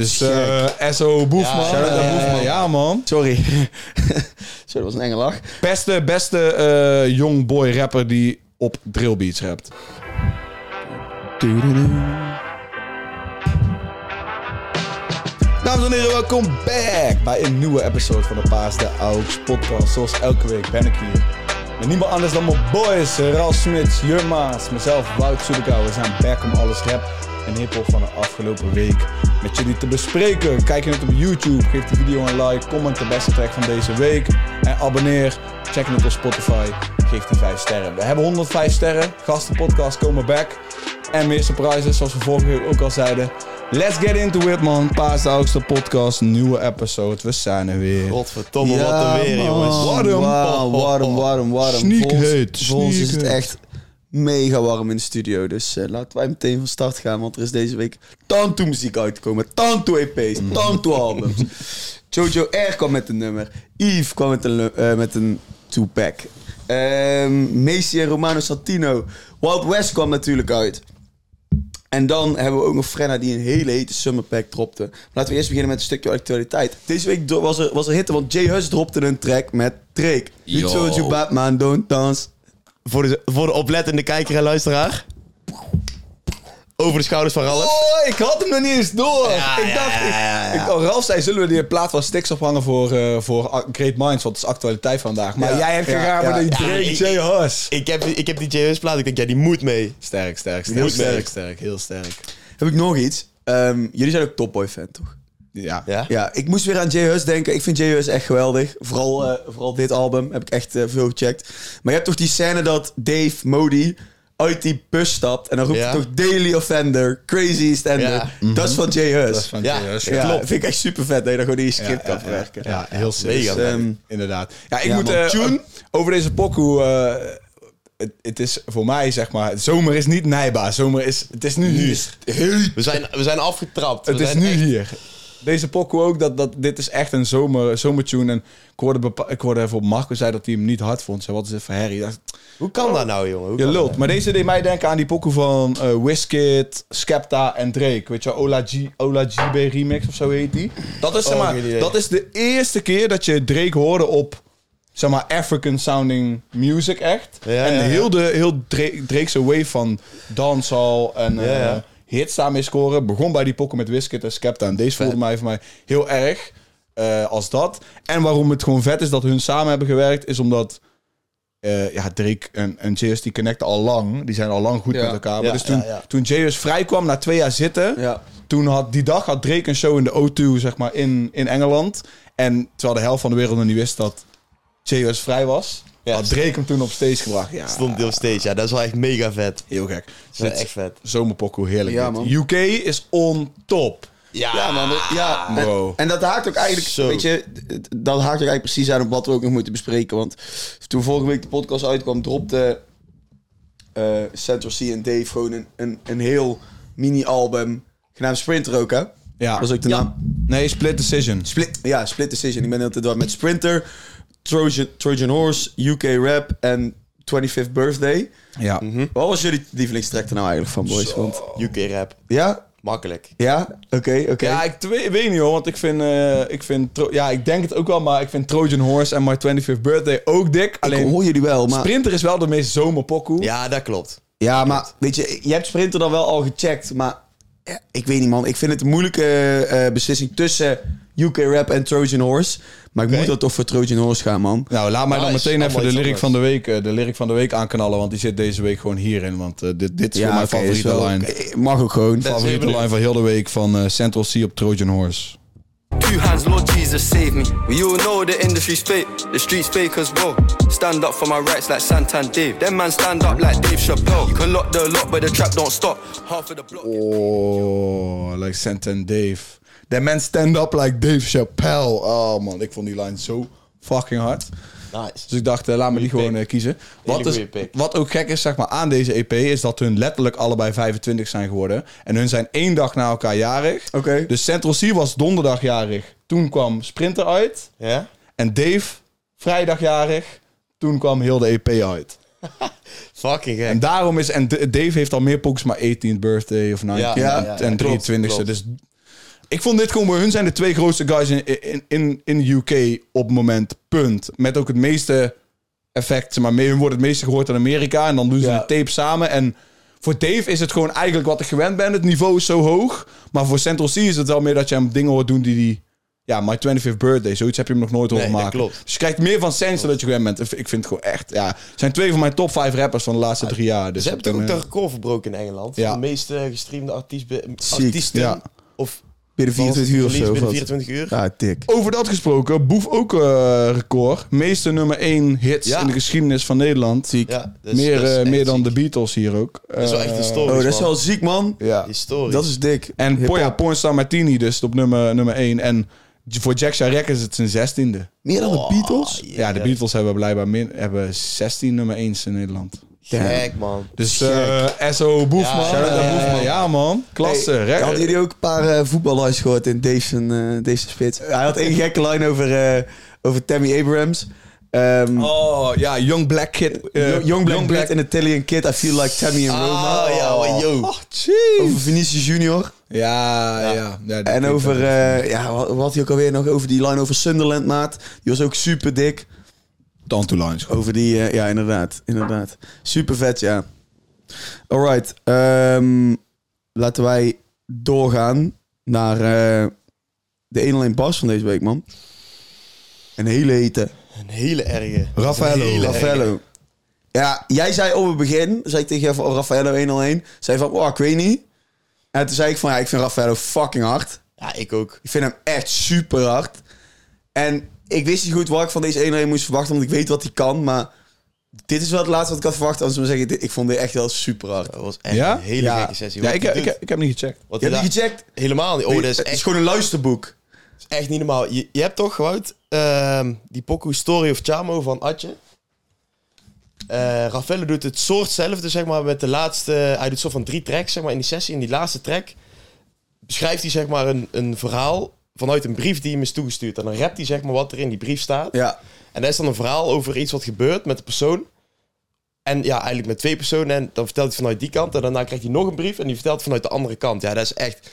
Dus eh SO Boefman. ja, man. Sorry. Sorry, dat was een enge lach. Beste, beste eh young boy rapper die op drillbeats rapt. Dames en heren, welkom back bij een nieuwe episode van de Paas de podcast. Zoals elke week ben ik hier met niemand anders dan mijn boys, Ralf Smits, Jurmaas, mezelf, Wout Soedekau. We zijn back om alles rap en hiphop van de afgelopen week met jullie te bespreken. Kijk je het op YouTube, geef de video een like, comment de beste track van deze week en abonneer. Check het op Spotify, geef die 5 sterren. We hebben 105 sterren, gastenpodcast komen back. En meer surprises, zoals we vorige week ook al zeiden. Let's get into it, man. Paas de Oudste podcast, nieuwe episode. We zijn er weer. Godverdomme, wat een weer, jongens. Warm. Warm, warm, warm, warm. Sneak Voor ons- heet, Voor ons is sneak het heet. echt mega warm in de studio. Dus eh, laten wij meteen van start gaan. Want er is deze week tanto muziek uitgekomen. Tanto EP's, tanto albums. Jojo R kwam met een nummer. Yves kwam met een, eh, met een two-pack. Ehm Macy en Romano Santino. Wild West kwam natuurlijk uit. En dan hebben we ook nog Frenna die een hele hete summer pack dropte. Laten we eerst beginnen met een stukje actualiteit. Deze week was er, was er hitte, want Jay Hus dropte een track met Drake. You Yo. told you Batman, don't dance. Voor de, voor de oplettende kijker en luisteraar. Over de schouders van Ralf. Oh, ik had hem nog niet eens door. Ja, ik ja, dacht, ja, ja, ik, ik, oh, Ralf zei, zullen we die plaat van Stix ophangen voor, eh, voor Great Minds? Want het is actualiteit vandaag. Maar Ja, jij hebt ja, gegaan ja, met een ja, Drake ik- J. Hus. Ik heb, ik heb die J. Hus plaat. Ik denk, ja, die moet mee. Sterk, sterk, sterk. Heel sterk, sterk. sterk, heel sterk. Heb ik nog iets? Ehm, jullie zijn ook Topboy fan, toch? Ja. Ja? Ja, ik moest weer aan Jay Hus denken. Ik vind Jay Hus echt geweldig. Vooral, eh, vooral dit album heb ik echt eh, veel gecheckt. Maar je hebt toch die scène dat Dave Modi uit die bus stapt. En dan roept Ja. hij toch Daily Offender, Crazy Standard. Ja. Dat is van Jay Hus. Dat is van Ja. Hus. ja, Klopt. vind ik echt super vet dat je dan gewoon in je script kan ja, verwerken. Ja, heel sick. Dus, ehm, inderdaad. Ja, ik moet eh, Tune? over deze pokoe... het, het is voor mij, zeg maar... Zomer is niet nijbaar. Zomer is... Het is nu hier. We zijn, we zijn afgetrapt. Het we is nu echt- hier. Deze pokoe ook, dat, dat, dit is echt een zomer, zomertune. En ik hoorde, ik hoorde even op Marco zei dat hij hem niet hard vond. Zei, wat is dit voor herrie? Hoe kan dat nou, jongen? Hoe Je lult. Maar deze deed mij denken aan die pokoe van Wizkid, Skepta en Drake. Weet je, Ola, G, Ola GB remix of zo heet die. Dat is, zeg Oh, maar, dat is de eerste keer dat je Drake hoorde op zeg maar, African sounding music echt. Ja, en ja, ja. heel, de, heel Drake, Drake's wave van dancehall en Ja, eh. Hits daarmee scoren. Begon bij die pokoe met Wizkid en Skepta. En deze voelde mij voor mij heel erg eh, als dat. En waarom het gewoon vet is dat hun samen hebben gewerkt, is omdat... eh, ja, Drake en, en JS die connecten al lang. Die zijn al lang goed Ja. met elkaar. Maar Ja, dus toen, ja, ja. toen JS vrij kwam, na twee jaar zitten... Ja. Toen had die dag had Drake een show in de O2, zeg maar, in, in Engeland. En terwijl de helft van de wereld nog niet wist dat JS vrij was... Ja. had Drake hem toen op stage gebracht. Ja, Stond die op stage. Ja, dat is wel echt mega vet. heel gek. Dat is echt vet. Zomerpokoe, heerlijk. Ja, dit. man. UK is on top. Ja, man. Ja, en, Bro. en dat haakt ook eigenlijk, Zo. weet je, dat haakt ook eigenlijk precies aan op wat we ook nog moeten bespreken. Want toen vorige week de podcast uitkwam, dropte eh Central C en Dave gewoon een, een, een heel mini-album genaamd Sprinter ook, hè? Ja. Dat is ook de naam. Nee, Split Decision. Split, ja, Split Decision. Ik ben heel door met Sprinter, Trojan, Trojan Horse, UK Rap en 25th Birthday. Ja. Wat was jullie lievelingstrack er nou eigenlijk van, boys? Want, UK rap. ja? Makkelijk. Ja? Oké, oké. Ja, ik weet niet hoor, want ik vind, eh, ik vind, ja, ik denk het ook wel, maar ik vind Trojan Horse en My 25th Birthday ook dik. ik Alleen hoor jullie wel, maar... Sprinter is wel de meest zomerpokoe. Ja, dat klopt. Ja, maar weet je, je hebt Sprinter dan wel al gecheckt, maar ja, ik weet niet man. Ik vind het een moeilijke eh, beslissing tussen UK Rap en Trojan Horse. Maar ik moet dan toch voor Trojan Horse gaan, man. Nou, laat mij dan Nice. meteen even Allemaal de lyric van de week, eh, de lyric van de week aanknallen, want die zit deze week gewoon hierin. Want eh, dit, dit is voor mijn favoriete wel- lijn. eh, Mag ook gewoon. Dat- Favoriete lijn van heel de week van eh, Central C op Trojan Horse. Two hands, Lord Jesus, save me. We all know the industry's fake, the streets fake as well. Stand up for my rights like Santan Dave. Them man stand up like Dave Chappelle. You can lock the lock, but the trap don't stop. Half of the block. Oh, like Santan Dave. That man stand up like Dave Chappelle. Oh man, ik vond die line zo fucking hard. Nice. Dus ik dacht, eh, laat me die gewoon eh, kiezen. Wat, is, pick. wat ook gek is zeg maar, aan deze EP, is dat hun letterlijk allebei 25 zijn geworden. En hun zijn één dag na elkaar jarig. Oké. Dus Central C was donderdag jarig. Toen kwam Sprinter uit. Ja? En Dave vrijdag jarig. Toen kwam heel de EP uit. Fucking gek. En daarom is... En Dave heeft al meer pokus, maar 18th birthday of 19th Ja, ja, en- ja, en klopt, 23e. klopt. Dus ik vond dit gewoon bij hun zijn de twee grootste guys in, in, in, in de UK op het moment. Punt. Met ook het meeste effect. Maar mee, hun wordt het meeste gehoord in Amerika. En dan doen ze Ja. de tape samen. En voor Dave is het gewoon eigenlijk wat ik gewend ben. Het niveau is zo hoog. Maar voor Central C is het wel meer dat je hem dingen hoort doen die die... Ja, My 25th Birthday. Zoiets heb je hem nog nooit horen Nee, maken. klopt. Dus je krijgt meer van Sense dat je gewend bent. Ik vind het gewoon echt... Ja, het zijn twee van mijn top 5 rappers van de laatste drie jaar. Dus Ze hebben toch ook ben, de record verbroken in Engeland? Ja. De meest eh, gestreamde artiest, artiesten. Ja. Of Binnen 24 uur of zo. Binnen of wat? 24 uur. Ja, dik. Over dat gesproken, Boef ook eh, record. Meeste nummer 1 hits Ja. in de geschiedenis van Nederland. Ziek. Ja, meer eh, meer dan ziek. de Beatles hier ook. Dat is wel echt Eh, historisch, Oh, dat is man. wel ziek, man. Ja. Historisch. Dat is dik. En. Poya Pornstar Martini dus op nummer, nummer 1. En voor Jack Chirac is het zijn zestiende. Meer dan de Beatles? Ja, de Beatles hebben blijkbaar min, hebben 16 nummer 1's in Nederland. Gek, man. Dus eh SO Boef, Ja, man. ja. Klasse. Hey, hadden jullie ook een paar eh voetballers gehoord in Dave zijn spits? Hij had één gekke line over, eh, over Tammy Abrams. Ehm, Oh, ja, Young Black Kid. Young, Young Black, Black. and Italian Kid. I feel like Tammy in Roma. Ah, ja, man, yo. Oh. Over Vinicius Junior. Ja, ja. ja. En over, eh, ja, wat, wat had hij ook alweer nog? Over die line over Sunderland, maat. Die was ook super dik. Tanto Lines. Over die, eh, ja, inderdaad. Inderdaad. Super vet, ja. Alright. ehm, laten wij doorgaan naar eh, de 101 bas van deze week, man. Een hele hete. Een hele erge. Raffaello. Hele Raffaello. Ja, jij zei op het begin, zei ik tegen je van oh, Raffaello 101. Zei van, oh, ik weet niet. En toen zei ik van, ja, ik vind Raffaello fucking hard. Ja, ik ook. Ik vind hem echt super hard. En ik wist niet goed wat ik van deze 101 moest verwachten, want ik weet wat hij kan. Maar dit is wel het laatste wat ik had verwacht. Anders moet ik zeggen, dit- ik vond dit echt wel super hard. Dat was echt Ja? een hele Ja. gekke sessie. Ja, Wat ik, ik, doet. heb niet gecheckt. Wat Je hebt daar- niet gecheckt? Helemaal niet. Oh, dat is het is echt, gewoon een luisterboek. is echt niet normaal. Je, je hebt toch, Wout, ehm, die pokoe Story of Chamo van Atje. Eh Raffaello doet het soortzelfde, zeg maar, met de laatste... Hij doet zo van drie tracks, zeg maar, in die sessie. In die laatste track beschrijft hij, zeg maar, een, een verhaal vanuit een brief die hem is toegestuurd. En dan rapt hij, zeg maar, wat er in die brief staat. Ja. En dat is dan een verhaal over iets wat gebeurt met de persoon. En ja, eigenlijk met twee personen. En dan vertelt hij vanuit die kant. En daarna krijgt hij nog een brief. En die vertelt vanuit de andere kant. Ja, dat is echt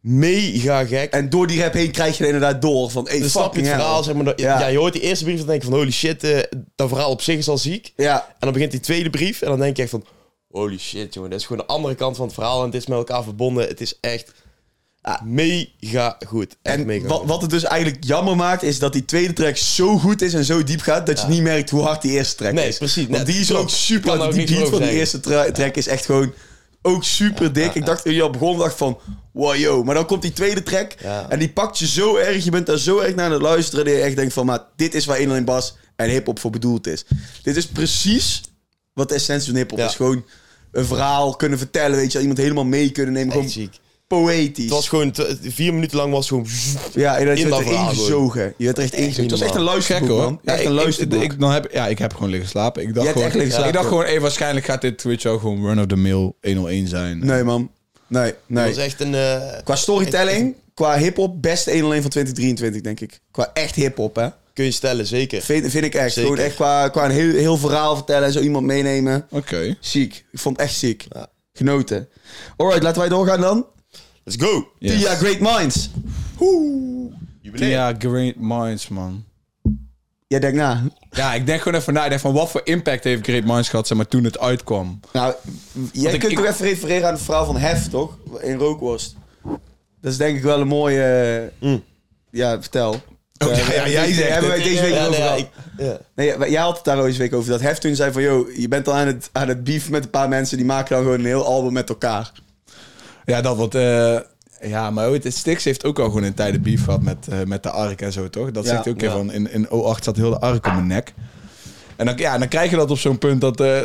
mega gek. En door die rap heen krijg je er inderdaad door van, hey, dan snap je het hell. verhaal. Zeg maar, dat- Ja. ja. je hoort die eerste brief. Dan denk je van, holy shit, eh, dat verhaal op zich is al ziek. Ja, En dan begint die tweede brief. En dan denk je echt van, holy shit, jongen. Dat is gewoon de andere kant van het verhaal. En het is met elkaar verbonden. Het is echt mega goed. Echt en mega wat, goed. wat het dus eigenlijk jammer maakt, is dat die tweede track zo goed is en zo diep gaat, dat je niet merkt hoe hard die eerste track Nee, is. precies. Want Nee, die is ook super er ook Die beat van die eerste tra- track is echt gewoon ook super dik. Ik dacht, je al begon, dacht van, wow, yo. Maar dan komt die tweede track en die pakt je zo erg. Je bent daar zo erg naar aan het luisteren, dat je echt denkt van, maar dit is waar 101 Bas en hip-hop voor bedoeld is. Dit is precies wat de essentie van hip-hop Ja. is. Gewoon een verhaal kunnen vertellen, weet je, iemand helemaal mee kunnen nemen. Echt Gewoon ziek. Poëtisch. Het was gewoon, vier minuten lang was het gewoon... Ja, en dat je In werd er verhaal ingezogen. Je werd er echt ingezogen. Het was echt een Gek luisterboek, hoor. man. Ja, Echt ik, een ik, luisterboek. ik, dan heb, ja, ik heb gewoon liggen slapen. Ik dacht, gewoon, echt liggen slapen. ik dacht gewoon, hey, waarschijnlijk gaat dit Twitch ook gewoon run of the mill 101 zijn. Nee, man. Nee, Het nee. was echt een... eh, Qua storytelling, qua hip-hop, best 101 van 2023, denk ik. Qua echt hip-hop, hè? kun je stellen, zeker. Vind, vind ik echt. Zeker. Gewoon echt qua, qua een heel, heel verhaal vertellen en zo iemand meenemen. Oké. Ziek. Ik vond het echt ziek. Ja. Genoten. Alright, laten wij doorgaan dan. Let's go! Yes. Tia Great Minds. Ja, Great Minds, man. Jij denkt na. Ja, ik denk gewoon even na. Ik denk van wat voor impact heeft Great Minds gehad, zeg maar, toen het uitkwam. Nou, jij ik- kunt ik- toch even refereren aan het verhaal van Hef, toch? In Rookworst. Dat is denk ik wel een mooie... Ja, vertel. Oh, ja, Eh, ja, jij zegt hebben het deze week Ja, over nee, ja, gehad. ik- ja. Nee, jij had het daar deze week over. Dat Hef toen zei van... Yo, je bent al aan het, aan het beef met een paar mensen... die maken dan gewoon een heel album met elkaar. Ja, dat wat... eh, ja, maar het Stix heeft ook al gewoon in tijden beef gehad met, eh, met de Ark en zo, toch? Dat Ja, zegt ook een keer ja. van, in, in O8 zat heel de Ark om mijn nek. En dan, ja, dan krijg je dat op zo'n punt dat, eh,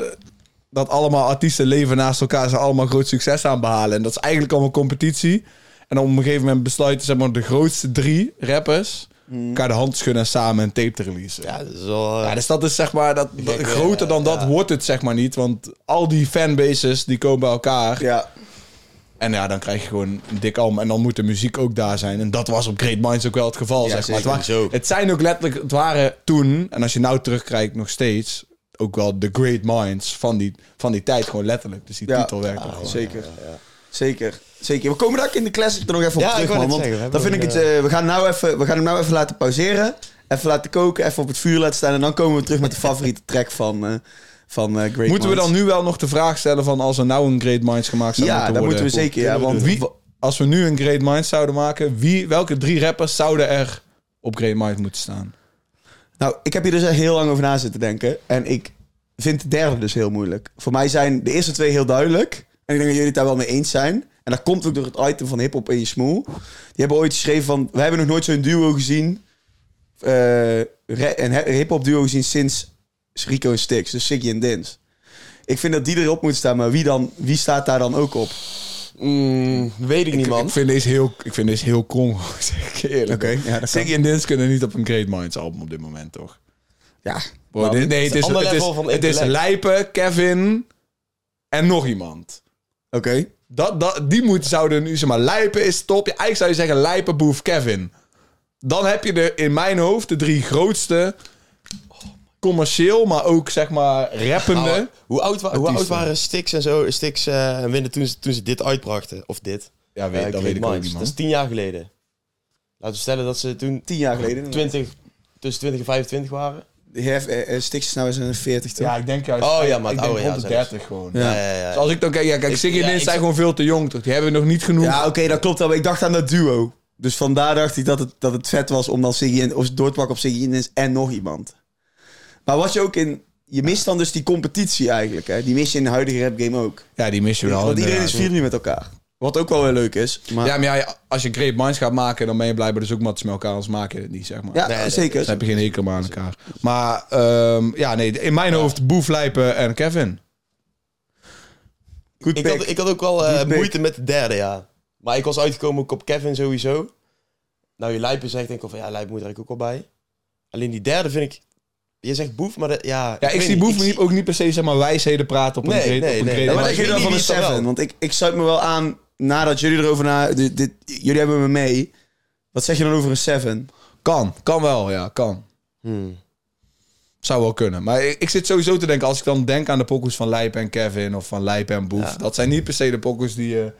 dat allemaal artiesten leven naast elkaar... ze allemaal groot succes aan behalen. En dat is eigenlijk allemaal competitie. En op een gegeven moment besluiten zeg maar, de grootste drie rappers... elkaar de hand schudden en samen een tape te releasen. Ja, dat is wel... Ja, dus dat is zeg maar, dat, Gek, groter dan dat ja. wordt het zeg maar niet. Want al die fanbases die komen bij elkaar. Ja. En ja, dan krijg je gewoon een dik album. En dan moet de muziek ook daar zijn. En dat was op Great Minds ook wel het geval, Ja, zeg maar. Het, zeker. wa- Zo. het zijn ook letterlijk, het waren toen, en als je nou terugkijkt nog steeds, ook wel de Great Minds van die, van die tijd, gewoon letterlijk. Dus die Ja. titel werkt ook gewoon. Zeker. Zeker. zeker. We komen daar in de classic er nog even op Ja, ik terug, man. Want zeggen, we dan vind ik het... eh, we, gaan nou even, we gaan hem nou even laten pauzeren. Even laten koken, even op het vuur laten staan. En dan komen we terug met de favoriete track van, eh van eh, Great Moeten we dan nu wel nog de vraag stellen van als er nou een Great Minds gemaakt zou Ja, moeten dat worden? moeten we zeker. Ja, want Wie, als we nu een Great Minds zouden maken, wie, welke drie rappers zouden er op Great Minds moeten staan? Nou, ik heb hier dus echt heel lang over na zitten denken. En ik vind de derde dus heel moeilijk. Voor mij zijn de eerste twee heel duidelijk. En ik denk dat jullie het daar wel mee eens zijn. En dat komt ook door het item van Hip Hop en je Smoel. Die hebben ooit geschreven van... We hebben nog nooit zo'n duo gezien. re- een hip-hop duo gezien sinds Rico en Stix. Dus Siggy en Dins. Ik vind dat die erop moet staan. Maar wie, dan, wie staat daar dan ook op? Mm, weet ik niet, man. Ik vind deze heel, ik vind deze heel krom, zeg ik eerlijk. Oké, ja. Siggy en Dins kunnen niet op een Great Minds album op dit moment, toch? Ja, Bro, dit- nee, het is, het is, van het is. Lijpen, Kevin en nog iemand. oké. Dat, dat, die moeten, zouden nu, zeg maar, Lijpen is top. Ja, eigenlijk zou je zeggen Lijpen, Boef, Kevin. Dan heb je er in mijn hoofd de drie grootste, commercieel, maar ook, zeg maar, rappende. Hoe, oud wa- hoe oud artiesten. waren Stix en zo, Stix eh, en Winnen toen ze, toen ze dit uitbrachten? Of dit? ja, weet, Eh, dat weet ik ook niet, man. Dat is tien jaar geleden. Laten we stellen dat ze toen Tien jaar geleden. 20, tussen 20 en 25 waren. Hef, eh, Stix is nou eens een 40 toch? Ja, ik denk juist. Oh, ja, maar ik denk ja, de zelfs. 30 gewoon. Ja. Ja, ja, ja. Dus als ik dan kijk, ja, kijk, Siggy en ja, Dins ik zijn gewoon veel te jong, toch? Die hebben nog niet genoeg. Ja, oké, dat klopt wel. Maar ik dacht aan dat duo. Dus vandaar dacht ik dat het, dat het vet was om dan Siggy en, of door te pakken op Siggy en, en nog iemand. Maar wat je ook in... Je mist dan dus die competitie eigenlijk. Hè? Die mis je in de huidige rap game ook. Ja, die mis je wel. Want iedereen is vier nu met elkaar. Wat ook wel weer leuk is. Maar, Ja, maar ja, als je Great Minds gaat maken, dan ben je blijkbaar dus ook met elkaar, anders maak je het niet, zeg maar. ja, Nee, nee, zeker. Dan heb je geen hekel aan elkaar. Maar ehm, ja, nee, in mijn hoofd Boef, Lijpen en Kevin. Goed Ik had, ik had ook wel eh, moeite met de derde, ja. Maar ik was uitgekomen ook op Kevin sowieso. Nou, je Lijpen zegt, denk ik van ja, Lijpen moet er eigenlijk ook wel bij. Alleen die derde vind ik... Je zegt boef, maar dat, ja... Ja, ik, zie Boef zie- niet, ook niet per se zeg maar, wijsheden praten op een Nee, nee, op een nee. maar ik ik weet dan van de dan Seven. wel. Want ik, ik sluit me wel aan nadat jullie erover na... Dit, dit, jullie hebben me mee. Wat zeg je dan over een Seven? Kan, kan wel, ja, kan. Hmm. Zou wel kunnen. Maar ik, ik zit sowieso te denken, als ik dan denk aan de pokus van Lijpen en Kevin of van Lijpen en Boef, Ja. dat zijn niet per se de pokus die je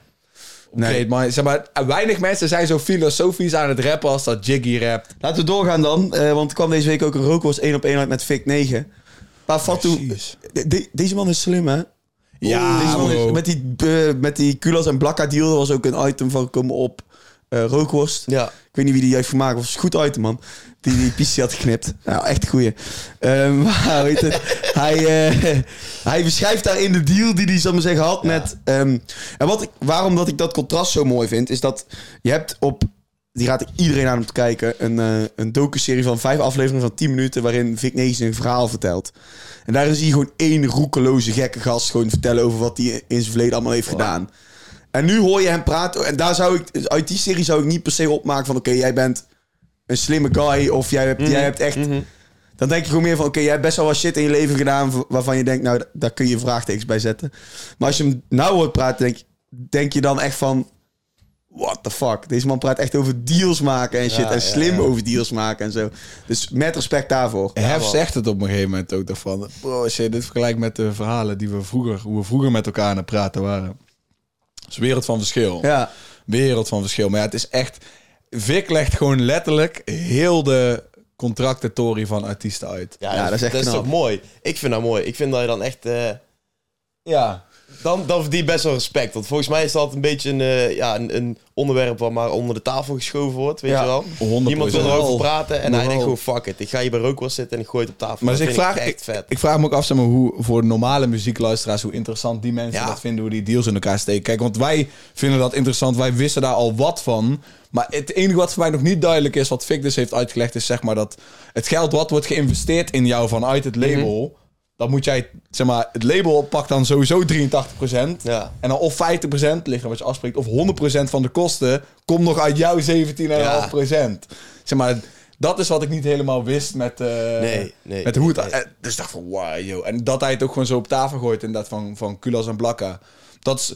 Nee. Zeg maar, weinig mensen zijn zo filosofisch aan het rappen als dat Jiggy rapt. Laten we doorgaan dan. eh, want er kwam deze week ook een rookworst 1 op 1 uit met Vic 9. Maar Fatou... De- de- deze man is slim, hè? Ja, Deze man is- met die, eh, met die Kulas en Blakka deal was ook een item van gekomen op eh, rookworst. Ja. Ik weet niet wie die heeft gemaakt. was een goed item, man. Die die PC had geknipt. Nou, echt goeie. Ehm, maar weet het, hij, eh, hij beschrijft daarin de deal die hij, zal maar zeggen, had met... ehm, en wat ik, waarom dat ik dat contrast zo mooi vind, is dat je hebt op... Die raad ik iedereen aan om te kijken. Een, eh een docu-serie van vijf afleveringen van 10 minuten... waarin Vic Negen een verhaal vertelt. En daar is hij gewoon één roekeloze gekke gast... gewoon vertellen over wat hij in zijn verleden allemaal heeft gedaan. En nu hoor je hem praten. En daar zou ik, uit die serie zou ik niet per se opmaken van: oké, jij bent een slimme guy. Of jij hebt, jij hebt echt. Dan denk je gewoon meer van: oké, jij hebt best wel wat shit in je leven gedaan. waarvan je denkt, nou, daar kun je vraagtekens bij zetten. Maar als je hem nou hoort praten, denk, denk je dan echt van: what the fuck? Deze man praat echt over deals maken en shit. Ja, en slim ja. over deals maken en zo. Dus met respect daarvoor. Hef zegt het op een gegeven moment ook daarvan. Bro, als je dit vergelijkt met de verhalen die we vroeger, hoe we vroeger met elkaar aan het praten waren. Het is een wereld van verschil. Ja. Wereld van verschil. Maar ja, het is echt. Vic legt gewoon letterlijk heel de contractatorie van artiesten uit. Ja, Ja, dat is echt knap. toch mooi. Ik vind dat mooi. Ik vind dat je dan echt... eh, Ja. Dan, dan verdient best wel respect. Want volgens mij is dat een beetje een, eh, ja, een, een onderwerp wat maar onder de tafel geschoven wordt. Weet Ja, je wel? 100%. Iemand wil erover praten en hij denkt gewoon fuck it. Ik ga hier bij rookworst zitten en ik gooi het op tafel. Maar dus ik vraag, ik echt vet. ik vraag me ook af zeg maar, hoe voor normale muziekluisteraars hoe interessant die mensen Ja. dat vinden, hoe die deals in elkaar steken. Kijk, want wij vinden dat interessant, wij wisten daar al wat van. Maar het enige wat voor mij nog niet duidelijk is, wat Vic dus heeft uitgelegd, is zeg maar dat het geld wat wordt geïnvesteerd in jou vanuit het label, dan moet jij, zeg maar, het label pakt dan sowieso 83%. Ja. En dan of 50%, ligt aan wat je afspreekt, of 100% van de kosten komt nog uit jouw 17,5%. Zeg maar, dat is wat ik niet helemaal wist met, eh, Nee, nee, met hoe het... nee. eh, dus ik dacht van, wow, joh. En dat hij het ook gewoon zo op tafel gooit, inderdaad, van, van Kulas en Blakka. Dat is...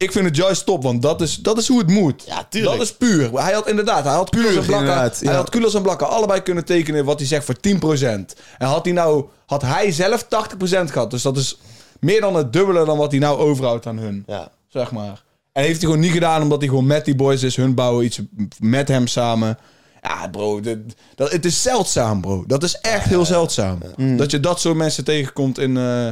Ik vind het juist top, want dat is, dat is hoe het moet. Ja, tuurlijk. Dat is puur. Hij had inderdaad, hij had Kulas en inderdaad, hij had Kulas en Blakka allebei kunnen tekenen wat hij zegt voor 10%. En had hij nou, had hij zelf 80% gehad, dus dat is meer dan het dubbele dan wat hij nou overhoudt aan hun. Ja. Zeg maar. En heeft hij gewoon niet gedaan omdat hij gewoon met die boys is. Hun bouwen iets met hem samen. Ja, bro, dit- dat, het is zeldzaam, bro. Dat is echt heel zeldzaam. Dat je dat soort mensen tegenkomt in, eh,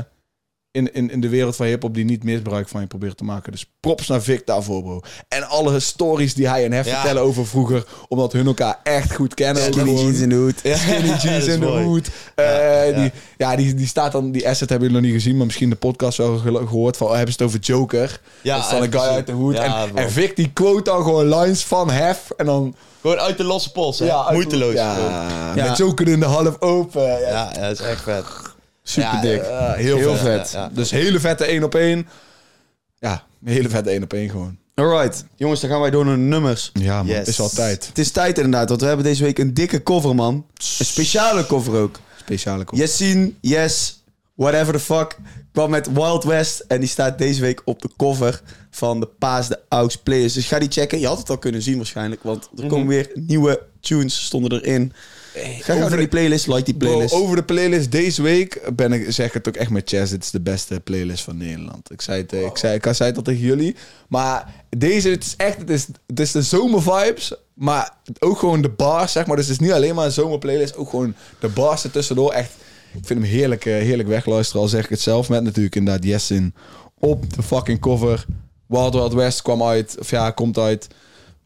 in, in, in de wereld van hip-hop die niet misbruik van je proberen te maken. Dus props naar Vic daarvoor, bro. En alle stories die hij en Hef Ja. vertellen over vroeger, omdat hun elkaar echt goed kennen. Skinny gewoon. jeans in de hoed. Skinny jeans in de hoed. Eh, Ja, Die, ja, die, die staat dan, die asset hebben jullie nog niet gezien, maar misschien de podcast wel gehoord van, oh, hebben ze het over Joker? Ja, dat is dan een guy uit de hoed. En, en Vic die quote dan gewoon lines van Hef en dan... Gewoon uit de losse pols, hè? Ja, Moeiteloos. Ja. Ja. met Joker in de half open. Ja, Ja, ja, dat is echt vet. Super Ja, dik. eh, heel, Heel vet. vet. Ja, ja. Dus hele vette één op één. Ja, een hele vette één op één gewoon. Alright, jongens, dan gaan wij door naar de nummers. Ja man, Yes. is wel tijd. Het is tijd inderdaad, want we hebben deze week een dikke cover, man. Een speciale cover ook. Speciale kop. Yassine, Yes, whatever the fuck, kwam met Wild West. En die staat deze week op de cover van de Paas de Aux Players. Dus ga die checken. Je had het al kunnen zien waarschijnlijk, want er komen weer nieuwe tunes, stonden erin. Ga gauw naar die playlist, like die Bro, playlist. over de playlist deze week ben ik, zeg het ook echt met Chess. Dit is de beste playlist van Nederland. Ik zei het, eh, ik zei, ik zei het al tegen jullie. Maar deze, het is echt, het is, het is de zomervibes. Maar ook gewoon de bars, zeg maar. Dus het is niet alleen maar een zomerplaylist. Ook gewoon de bars ertussendoor. Echt, ik vind hem heerlijk, eh, heerlijk wegluisteren. Al zeg ik het zelf. Met natuurlijk inderdaad Jessin op de fucking cover. Wild Wild West kwam uit. Of ja, komt uit.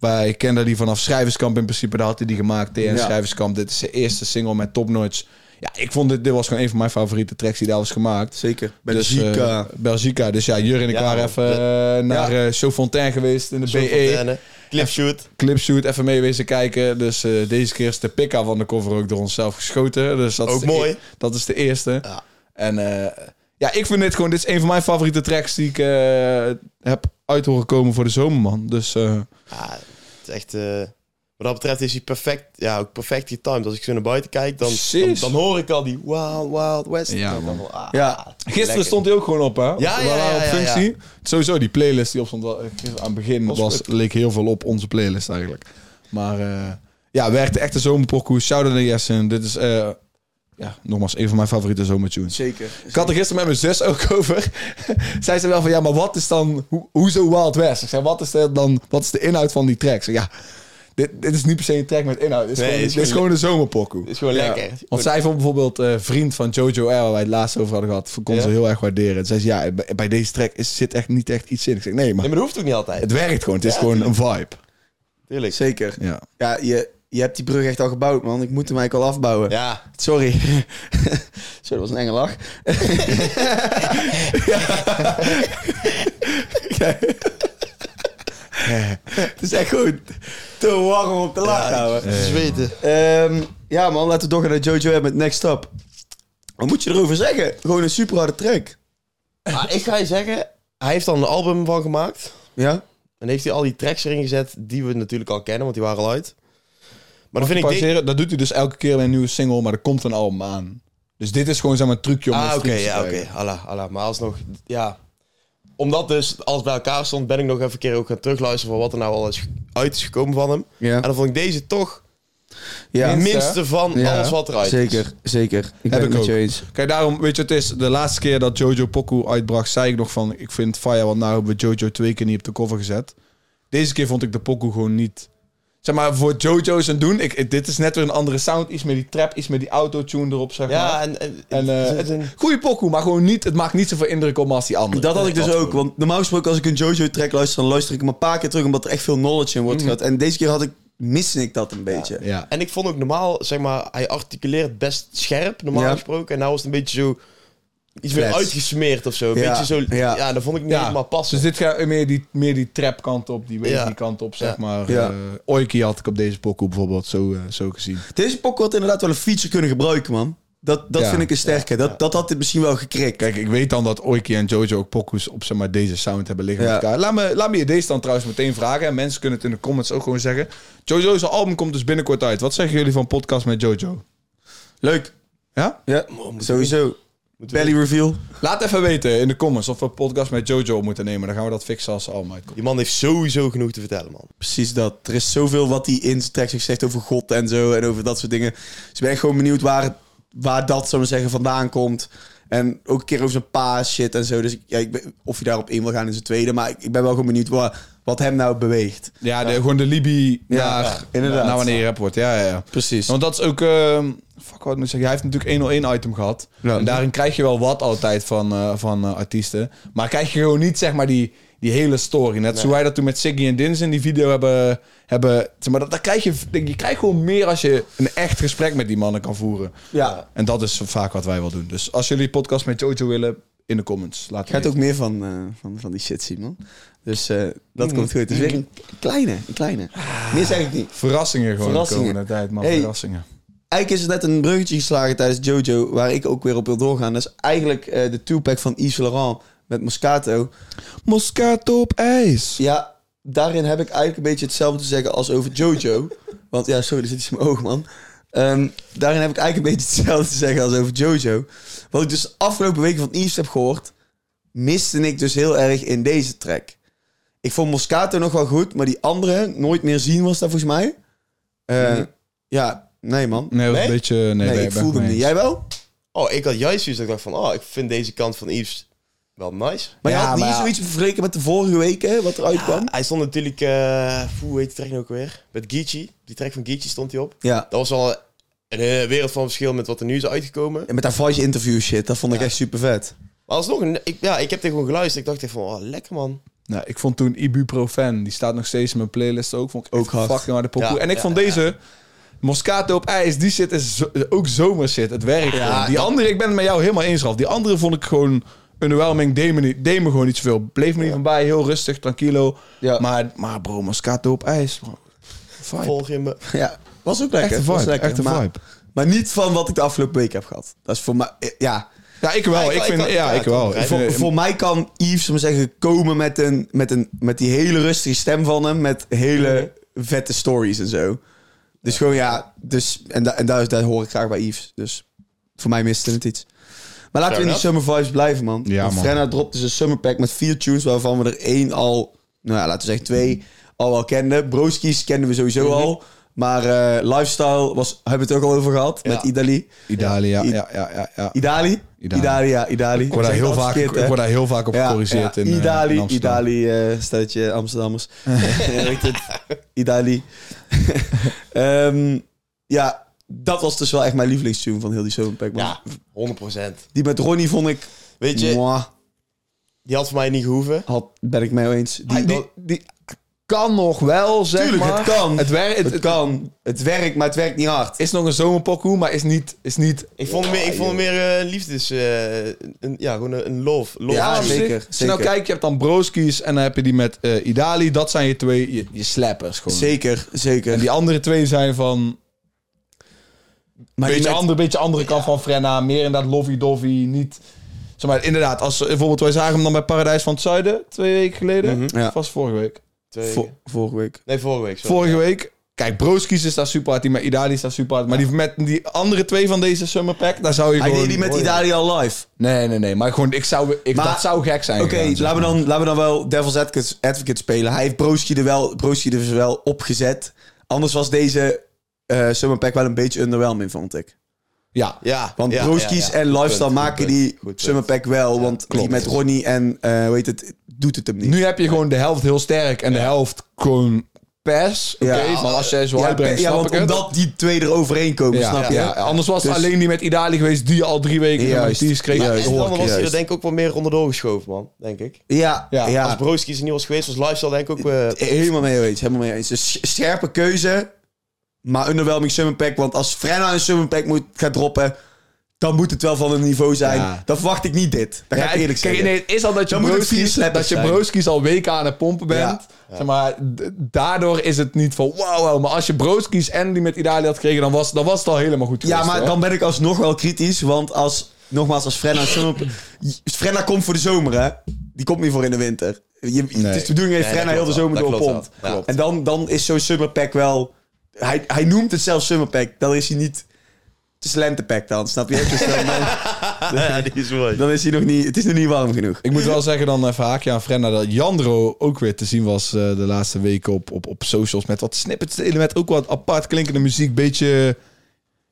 Wij kenden die vanaf Schrijverskamp in principe. Daar had hij die gemaakt. TN Ja. Schrijverskamp. Dit is zijn eerste single met Top Notch. Ja, ik vond dit, dit was gewoon een van mijn favoriete tracks die daar was gemaakt. Zeker. Dus, Belgica. eh, Belgica. Dus ja, Jur en ik Ja, waren even eh, naar Ja. eh Fontaine geweest in de BE. Fontaine. Clipshoot. Clipshoot, even mee wezen kijken. Dus eh, deze keer is de pika van de cover ook door onszelf geschoten. Dus dat Ook is mooi. e- dat is de eerste. Ja. En eh, ja, ik vind dit gewoon... Dit is een van mijn favoriete tracks die ik eh, heb uit horen komen voor de zomer, man. Dus eh, Ja, het is echt... eh, wat dat betreft is hij perfect, ja, ook perfect getimed. Als ik zo naar buiten kijk, dan, dan, dan hoor ik al die Wild Wild West. Ja, man. wel, ah, Ja. Gisteren lekker. stond hij ook gewoon op, hè? ja, op ja, functie. Sowieso, die playlist die op stond wel, eh, aan het begin Was leek heel veel op onze playlist eigenlijk. Maar eh, ja, werkte echt de zomerpokoe. Shout-out naar Jessen. Dit is, eh, ja, nogmaals, een van mijn favoriete zomertunes. Zeker. Ik had er gisteren met mijn zus ook over. Zij zei wel van, ja, maar wat is dan... Ho hoezo Wild West? Ik zei, wat is, dan, wat is de inhoud van die track? Zei, ja, dit, dit is niet per se een track met inhoud. Dit is, Nee, gewoon, het is dit is gewoon- een zomerpokoe. Het is gewoon Ja. lekker. Want zij vond bijvoorbeeld eh, Vriend van Jojo R, waar wij het laatst over hadden gehad, kon Ja. ze heel erg waarderen. En zei ze, ja, bij, bij deze track is, zit echt niet echt iets in. Ik zeg, nee, maar Nee, maar dat hoeft ook niet altijd. het werkt gewoon. Het is gewoon een vibe. Tuurlijk. Zeker. Ja. Ja, je, je hebt die brug echt al gebouwd, man. Ik moet hem eigenlijk al afbouwen. Ja, Sorry. Sorry, dat was een enge lach. Het is echt goed. Te warm om te lachen, houden. het is weten. Ehm, ja, man, laten we doorgaan naar Jojo M met Next Up. Wat moet je erover zeggen? Gewoon een super harde track. Ah, ik ga je zeggen, hij heeft dan een album van gemaakt. Ja? En heeft hij al die tracks erin gezet die we natuurlijk al kennen, want die waren al uit. Maar dan vind ik... dit- dat doet hij dus elke keer bij een nieuwe single, maar er komt een album aan. Dus dit is gewoon zeg maar, een trucje om Ah, een oké, ja, oké. krijgen. Allah, Allah. Maar alsnog, ja. Omdat dus alles bij elkaar stond, ben ik nog even een keer ook gaan terugluisteren van wat er nou al is uit is gekomen van hem. Ja. En dan vond ik deze toch Ja. het Minst, minste van Ja. alles wat eruit is. Zeker, zeker. Ik ben Heb het ik met ook. je eens. Kijk, daarom, weet je, het is de laatste keer dat Jojo Poku uitbracht, zei ik nog van, ik vind Fire, want nou hebben we Jojo twee keer niet op de cover gezet. Deze keer vond ik de Poku gewoon niet... Zeg maar, voor Jojo's en doen, ik, dit is net weer een andere sound. Iets met die trap, iets met die autotune erop, zeg maar. Ja, en, en, En het is een- goede pokoe, maar gewoon niet, het maakt niet zoveel indruk op als die andere. Dat had ik dus ook. Want normaal gesproken als ik een Jojo-track luister, dan luister ik hem een paar keer terug, omdat er echt veel knowledge in wordt Mhm. gehad. En deze keer had ik, miste ik dat een beetje. Ja. En ik vond ook normaal, zeg maar, hij articuleert best scherp, normaal Ja. gesproken. En nou was het een beetje zo, iets meer uitgesmeerd of zo. Een Ja, beetje zo, ja. ja. dat vond ik niet Ja, helemaal passen. Dus dit gaat meer die, meer die trap kant op, die wavy Ja. kant op, zeg Ja. maar. Ja. Eh, Oiki had ik op deze pokoe bijvoorbeeld zo, eh, zo gezien. Deze pokken had inderdaad wel een feature kunnen gebruiken, man. Dat, dat Ja. vind ik een sterke. Dat, dat had dit misschien wel gekrikt. Kijk, ik weet dan dat Oiki en Jojo ook pokoes op zeg maar, deze sound hebben liggen Ja. met elkaar. Laat me, laat me je deze dan trouwens meteen vragen. En mensen kunnen het in de comments ook gewoon zeggen. Jojo's album komt dus binnenkort uit. Wat zeggen jullie van podcast met Jojo? Leuk. Ja? Ja, sowieso. Moeten we- Belly reveal. Laat even weten in de comments of we podcast met Jojo moeten nemen. Dan gaan we dat fixen als uitkomt. Die man heeft sowieso genoeg te vertellen, man. Precies dat. Er is zoveel wat hij in zijn track heeft gezegd over God en zo. En over dat soort dingen. Dus ik ben echt gewoon benieuwd waar, waar dat, zou ik maar zeggen, vandaan komt. En ook een keer over zijn pa shit en zo. Dus ik- ja, ik ben, of je daarop in wil gaan in zijn tweede. Maar ik, ik ben wel gewoon benieuwd wat, wat hem nou beweegt. Ja, de, gewoon de Libi naar, ja, inderdaad. naar wanneer je rap wordt. Ja, ja, ja. Precies. Want dat is ook... ehm, fuck, wat moet ik zeggen? Hij heeft natuurlijk 101 item gehad. En daarin krijg je wel wat altijd van, eh, van eh, artiesten. Maar krijg je gewoon niet, zeg maar, die, die hele story. Net zoals wij dat toen met Siggy en Dins in die video hebben... hebben zeg maar, dat, dat krijg je, je krijgt gewoon meer als je een echt gesprek met die mannen kan voeren. ja. En dat is vaak wat wij wel doen. Dus als jullie podcast met Jojo willen, in de comments. Laat gaat ook meer van, eh, van, van die shit zien, man. Dus eh, dat komt goed. Is weer een kleine, een kleine. Meer zeg ik niet. Verrassingen gewoon Verrassingen. de komende tijd, man. Hey. Verrassingen. Eigenlijk is het net een bruggetje geslagen tijdens Jojo, waar ik ook weer op wil doorgaan. Dat is eigenlijk eh, de two-pack van Yves Laurent met Moscato. Moscato op ijs. Ja, daarin heb ik eigenlijk een beetje hetzelfde te zeggen als over Jojo. Want ja, sorry, er zit iets in mijn oog, man. Ehm, daarin heb ik eigenlijk een beetje hetzelfde te zeggen als over Jojo. Wat ik dus de afgelopen weken van Yves heb gehoord, miste ik dus heel erg in deze track. Ik vond Moscato nog wel goed, maar die andere, Nooit meer zien was dat volgens mij. Eh, Ja, nee man. Nee, was Nee? een beetje... Nee, ik ben voelde hem niet. Jij wel? Oh, ik had juist zoiets dat ik dacht van... Oh, ik vind deze kant van Yves wel nice. Maar je Ja, had niet ja. zoiets vergeleken met de vorige weken, wat eruit kwam? Hij stond natuurlijk... eh hoe heet die track nou ook weer? Met Geechee. Die track van Geechee stond hij op. Ja. Dat was al een eh, wereld van verschil met wat er nu is uitgekomen. En met dat voice interview shit, dat vond ik Ja. echt super vet. Maar alsnog, een- ik, ja, ik heb tegen gewoon geluisterd. Ik dacht echt van, oh, lekker man. Nou, ik vond toen Ibuprofen, die staat nog steeds in mijn playlist ook. Vond ik Ook hard. fucking harde pokoe. Ja, en ik ja, vond ja. deze Moscato op ijs, die shit is zo- ook zomershit. Het werkt Ja. Die dat- andere, ik ben het met jou helemaal eens, Ralf. Die andere vond ik gewoon underwhelming. Deed me, niet, deed me gewoon niet zoveel. Bleef me niet van bij, heel rustig, tranquilo. Ja. Maar, maar bro, Moscato op ijs. bro. Vibe. Volg je me? Ja, was ook lekker. Echte was lekker. echte maar, vibe. maar niet van wat ik de afgelopen week heb gehad. Dat is voor mij, ja. Ja, ik wel. Ja, ik ik, wel, vind, ik wel. ja, ik wel. Voor, vind- voor mij kan Yves, we zeggen, komen met, een, met, een, met die hele rustige stem van hem. Met hele vette stories en zo. Dus gewoon ja, dus, en, da, en daar, daar hoor ik graag bij Yves. Dus voor mij miste het iets. Maar laten we in die summer vibes blijven, man. Ja, Want man. Frenna dropte zijn summer pack met vier tunes, waarvan we er één al, nou ja, laten we zeggen twee, al wel kenden. Broskies kenden we sowieso Mhm. al. Maar eh, Lifestyle was, hebben we het ook al over gehad, Ja. met Idali. Italië, ja, ja, ja. Idali? Idali. Idali, ja, Idali. Ik word, daar heel vaak, ik word daar heel vaak op gecorrigeerd in, eh, Idali, in. Idali, eh stadje Amsterdammers. Weet het? Idali. Ehm, ja, dat was dus wel echt mijn lievelingstune van heel die man. Ja, 100%. Die met Ronnie vond ik... Weet je, mwah, die had voor mij niet gehoeven. had, ben ik mee eens. Die, Die, die, die kan nog wel, zeg Tuurlijk, maar. het kan. Het, werkt, het, kan. Het werkt, maar het werkt niet hard. is nog een zomerpokoe, maar is niet... Is niet Ik vond hem meer, ik vond hem meer eh, liefdes... eh, een, ja, gewoon een, een love. love Ja, tune. zeker. Als je nou zeker. kijkt, je hebt dan Broskies en dan heb je die met eh, Idali. Dat zijn je twee, je, je slappers gewoon. Zeker, zeker. En die andere twee zijn van... maar beetje, met- andere, beetje andere kant van Frenna. Meer inderdaad lovey-dovey. Niet... Zeg maar, inderdaad, als bijvoorbeeld wij zagen hem dan bij Paradijs van het Zuiden. Twee weken geleden. Ja. Of was het vorige week? Twee Vo- vorige week. Nee, vorige week. sorry. Vorige week. Kijk, Broskies is daar super hard. Die met Idali is daar super hard. Maar die met die andere twee van deze Summer Pack, daar zou je Hij gewoon... deed die met Idali al live. Nee, nee, nee. Maar gewoon, ik zou, ik, Maar- dat zou gek zijn. Oké, laten, we maar. dan, laten we dan wel Devil's Advocate, Advocate spelen. Hij heeft Broski er wel, Broski er dus wel opgezet. Anders was deze eh Summer Pack wel een beetje underwhelming, vond ik. Ja. Ja, Want ja, Broskies ja, ja. en Goed Lifestyle punt, maken die punt, goed punt. Summer Pack wel. want die met Ronnie en, eh hoe heet het, doet het hem niet. Nu heb je gewoon de helft heel sterk en de helft gewoon pers. Oké, Ja. maar als jij zo ja, uitbrengt, ja, snap want ik het. omdat die twee er overheen komen, ja, snap je? ja, anders was het Dus- alleen die met Idali geweest die al drie weken Juist. die kreeg. Juist. En dan ik was hij er juist. denk ik ook wel meer onderdoor geschoven, man. Denk ik. Ja, Ja, ja, Als Broskies er niet was geweest, was Lifestyle denk ik ook... eh, helemaal mee eens. Helemaal mee eens. Dus sch- scherpe keuze, maar underwhelming Summer Pack. Want als Frenna een Summer Pack moet, gaat droppen, dan moet het wel van een niveau zijn. Ja. Dan verwacht ik niet dit. Dat ga ik Ja, eerlijk kijk, zeggen. nee, het is al dat je broskies, dat je broskies al weken aan het pompen bent. Ja. Zeg maar, daardoor is het niet van wow, wow. Maar als je broskies en die met Idali had gekregen, dan was, dan was het al helemaal goed Ja, geweest, maar hoor. dan ben ik alsnog wel kritisch. Want als, nogmaals, als Frenna... Summer... Frenna komt voor de zomer, hè? Die komt niet voor in de winter. Je, Het is de bedoeling dat Nee, Frenna heel de zomer wel. Ja. En dan, dan is zo'n Summer Pack wel... Hij, hij noemt het zelfs Summer Pack. Dan is hij niet... Het is lentepack dan, snap je? Dus dan, dan, ja, die is mooi. dan is hij nog niet... Het is nog niet warm genoeg. Ik moet wel zeggen dan even haakje aan Frenna dat Jandro ook weer te zien was eh, de laatste weken op, op, op socials met wat snippets delen met ook wat apart klinkende muziek. Beetje,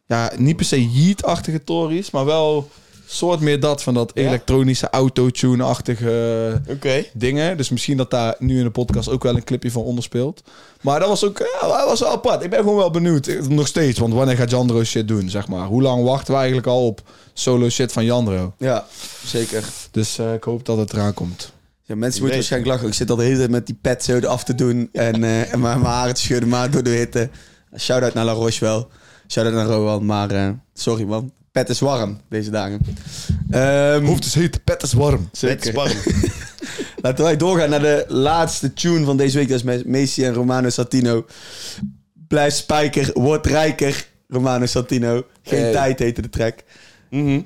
ja, niet per se Yeet-achtige tories, maar wel soort meer dat van dat Ja? elektronische autotune-achtige Oké. dingen. Dus misschien dat daar nu in de podcast ook wel een clipje van onderspeelt. Maar dat was ook ja, dat was wel apart. Ik ben gewoon wel benieuwd. Eh, Nog steeds, want wanneer gaat Jandro shit doen, zeg maar? Hoe lang wachten we eigenlijk al op solo shit van Jandro? Ja, zeker. Dus eh, ik hoop dat het eraan komt. Ja, mensen moeten waarschijnlijk lachen. Ik zit al de hele tijd met die pet zo af te doen. En, eh, en mijn haren te schudden, maar door de hitte. Shout-out naar La Roche wel. Shout-out naar Rowan. Maar eh, sorry man. Pet is warm deze dagen. Ehm, Hoofd is heet, pet is warm. Net spannend. Laten wij doorgaan naar de laatste tune van deze week. Dat is Me- Messi en Romano Santino. Blijf spijker, word rijker. Romano Santino. Geen Hey. tijd heette de track. Mhm.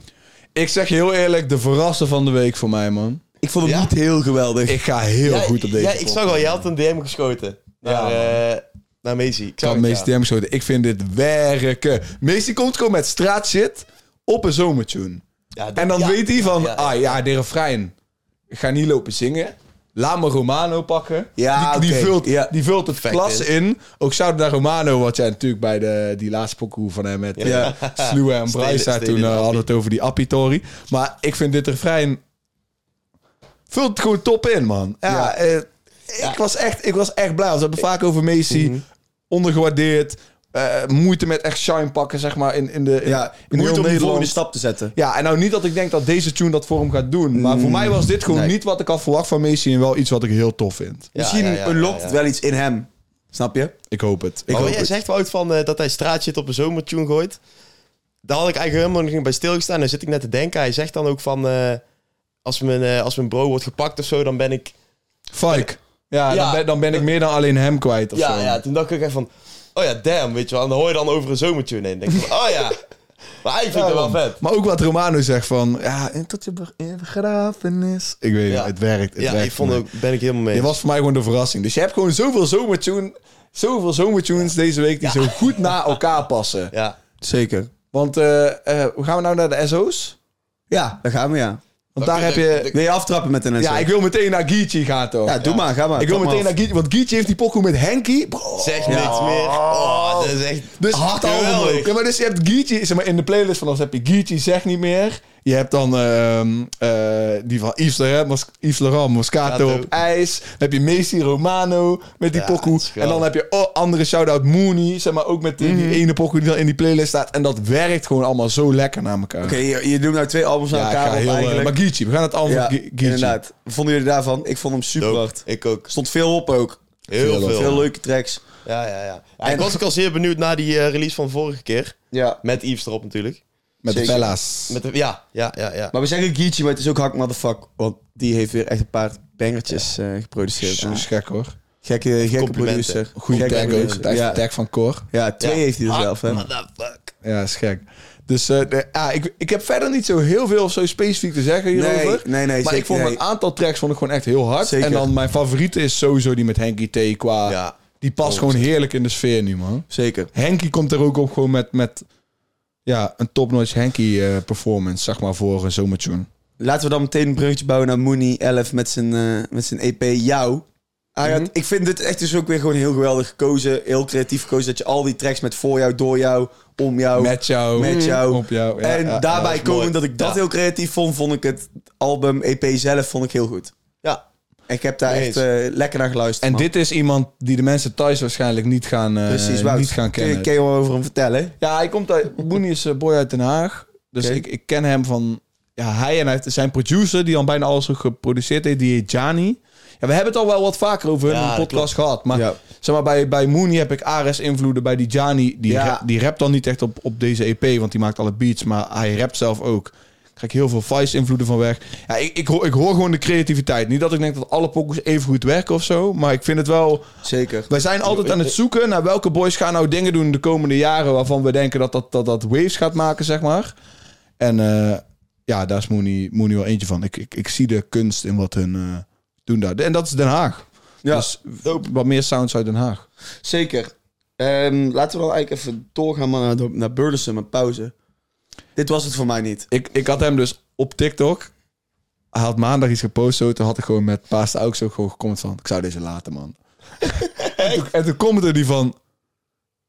Ik zeg je heel eerlijk, de verrasser van de week voor mij, man. Ik vond hem Ja? niet heel geweldig. Ik ga heel Ja, goed op deze Ja, ik zag al, je had een DM geschoten. Naar, eh naar Messi. Ik zag het, ja. DM geschoten. Ik vind dit werken. Meesty komt gewoon met straatshit op een zomertune. Ja, dat- En dan ja, weet hij van, ja, ah ja, de refrein. Ik ga niet lopen zingen. Laat me Romano pakken. Ja, die, die, vult, ja. die vult het klas is. in. Ook shout naar Romano, wat jij natuurlijk bij de, die laatste pokoe van hem met Ja. eh, Sluwe en. Stelen Toen eh, Appie. hadden we het over die Appitori. Maar ik vind dit refrein... Vult het gewoon top in, man. Ja, Ja. eh, ik, was echt, ik was echt blij. We hebben vaak over Messi. Mhm. Ondergewaardeerd. Eh, moeite met echt shine pakken, zeg maar, in, in de in, ja, in moeite om de volgende stap te zetten. Ja, en nou niet dat ik denk dat deze tune dat voor hem gaat doen. Maar voor mij was dit gewoon nee. niet wat ik had verwacht van Messi. En wel iets wat ik heel tof vind. Ja, Misschien ja, ja, unlockt ja, ja. het wel iets in hem. Snap je? Ik hoop het. Ik hoop wat jij het. zegt, Wout, van, eh, dat hij straatshit op een zomertune gooit. Daar had ik eigenlijk helemaal niet bij stilgestaan. Dan zit ik net te denken. Hij zegt dan ook van... eh, als, mijn, eh, als mijn bro wordt gepakt of zo, dan ben ik... Fike. Ja, Ja. Dan, ben, dan ben ik meer dan alleen hem kwijt of Ja, zo. ja, toen dacht ik echt van... Oh ja, damn, weet je wel. En dan hoor je dan over een zomertune. Dan denk ik van, oh ja. Maar hij vindt het wel vet. Maar ook wat Romano zegt van... Ja, en tot je be- in begrafenis. Ik weet Ja. het, het werkt. Het Ja, werkt ik vond voor ook, ben ik helemaal mee. Je was voor mij gewoon de verrassing. Dus je hebt gewoon zoveel zomertune, zoveel zomertunes deze week... die zo goed na elkaar passen. Ja. Zeker. Want eh, eh, hoe gaan we nou naar de SO's? Ja, daar gaan we, ja. Want daar heb je... Wil je aftrappen met een Ja, ik wil meteen naar Geechee gaan toch? Ja, doe maar, ga maar. Ik wil meteen naar Geechee, want Geechee heeft die pokoe met Henky. Zeg niks meer. Oh, dat is echt... Dus hard Ja, maar dus je hebt Geechee, zeg maar, in de playlist van ons heb je Geechee zeg niet meer. Je hebt dan ehm, eh, die van Yves Laurent, Mos Yves Laurent Moscato op ijs. Dan heb je Messi Romano met die Ja, pokoe. En dan heb je oh, andere shout-out Mooney, zeg maar, ook met die, die ene pokoe die dan in die playlist staat. En dat werkt gewoon allemaal zo lekker naar elkaar. Oké, je, je doet nou twee albums aan ja, ik elkaar op heel, eh, eigenlijk. maar Geechee, we gaan het album ja, Geechee. inderdaad. Vonden jullie daarvan? Ik vond hem super hard. Ik ook. Stond veel op ook. Heel Veel, veel. Veel leuke tracks. Ja, ja, ja. ja En- ik was ook al zeer benieuwd naar die eh, release van vorige keer. Ja. Met Yves erop natuurlijk. Met de. Bella's. Met de, ja, ja, ja, ja. Maar we zeggen Geechee, maar het is ook Hak Motherfuck. Want die heeft weer echt een paar bangertjes eh, geproduceerd. Zo is gek hoor. Gekke, gekke Complimenten. producer. Goede Gekke tag ook. producer. Tag, Ja, tag van Cor. ja, twee Ja. heeft hij er zelf. Hè. Motherfuck. Ja, is gek. Dus eh, de- ja, ik, ik heb verder niet zo heel veel of zo specifiek te zeggen hierover. Nee, nee, nee, maar zeker ik vond nee. een aantal tracks vond ik gewoon echt heel hard. Zeker. En dan mijn favoriete is sowieso die met Henky T qua... Ja. Die past gewoon heerlijk in de sfeer nu, man. Zeker. Henky komt er ook op gewoon met, met ja, een top-notch Henky eh, performance, zeg maar, voor een zomertune. Laten we dan meteen een bruggetje bouwen naar Mooney 11 met zijn, eh, met zijn EP Jou. Mhm. Ik vind dit echt dus ook weer gewoon heel geweldig gekozen. Heel creatief gekozen. Dat je al die tracks met voor jou, door jou, om jou, Met jou. met jou. Op jou. Ja, en ja, daarbij ja. komen mooi. dat ik dat Ja. heel creatief vond, vond ik het album EP zelf vond ik heel goed. Ja. Ik heb daar echt eh, lekker naar geluisterd. En man. dit is iemand die de mensen thuis waarschijnlijk niet gaan, eh, Precies, niet gaan Kun je, kennen. kun je wel over hem vertellen? Ja, hij komt uit. Boenie is eh, boy uit Den Haag. Dus ik, ik ken hem van. Ja, hij en hij, zijn producer, die al bijna alles ook geproduceerd heeft, die heet Jani. Ja, we hebben het al wel wat vaker over hun Ja, podcast gehad. Maar Ja. zeg maar, bij, bij Mooney heb ik Ares-invloeden. Bij die Jani, die, Ja. rap, die rapt dan niet echt op, op deze EP, want die maakt alle beats. Maar hij rapt zelf ook. Krijg ik heel veel Vice-invloeden van weg. Ja, ik, ik, hoor, ik hoor gewoon de creativiteit. Niet dat ik denk dat alle pokkers even goed werken of zo. Maar ik vind het wel... Zeker. Wij zijn altijd aan het zoeken naar welke boys gaan nou dingen doen de komende jaren waarvan we denken dat dat, dat, dat waves gaat maken, zeg maar. En eh, ja, daar is Mooney, Mooney wel eentje van. Ik, ik, ik zie de kunst in wat hun eh, doen daar. En dat is Den Haag. Ja, Dus wat meer sounds uit Den Haag. zeker. Ehm, laten we dan eigenlijk even doorgaan maar naar, naar Burleson met pauze. Dit was het voor mij niet. Ik, ik had hem dus op TikTok. Hij had maandag iets gepost. Zo, toen had ik gewoon met Paas ook zo gewoon gecomment van... Ik zou deze laten, man. en, toen, en toen commentte hij van...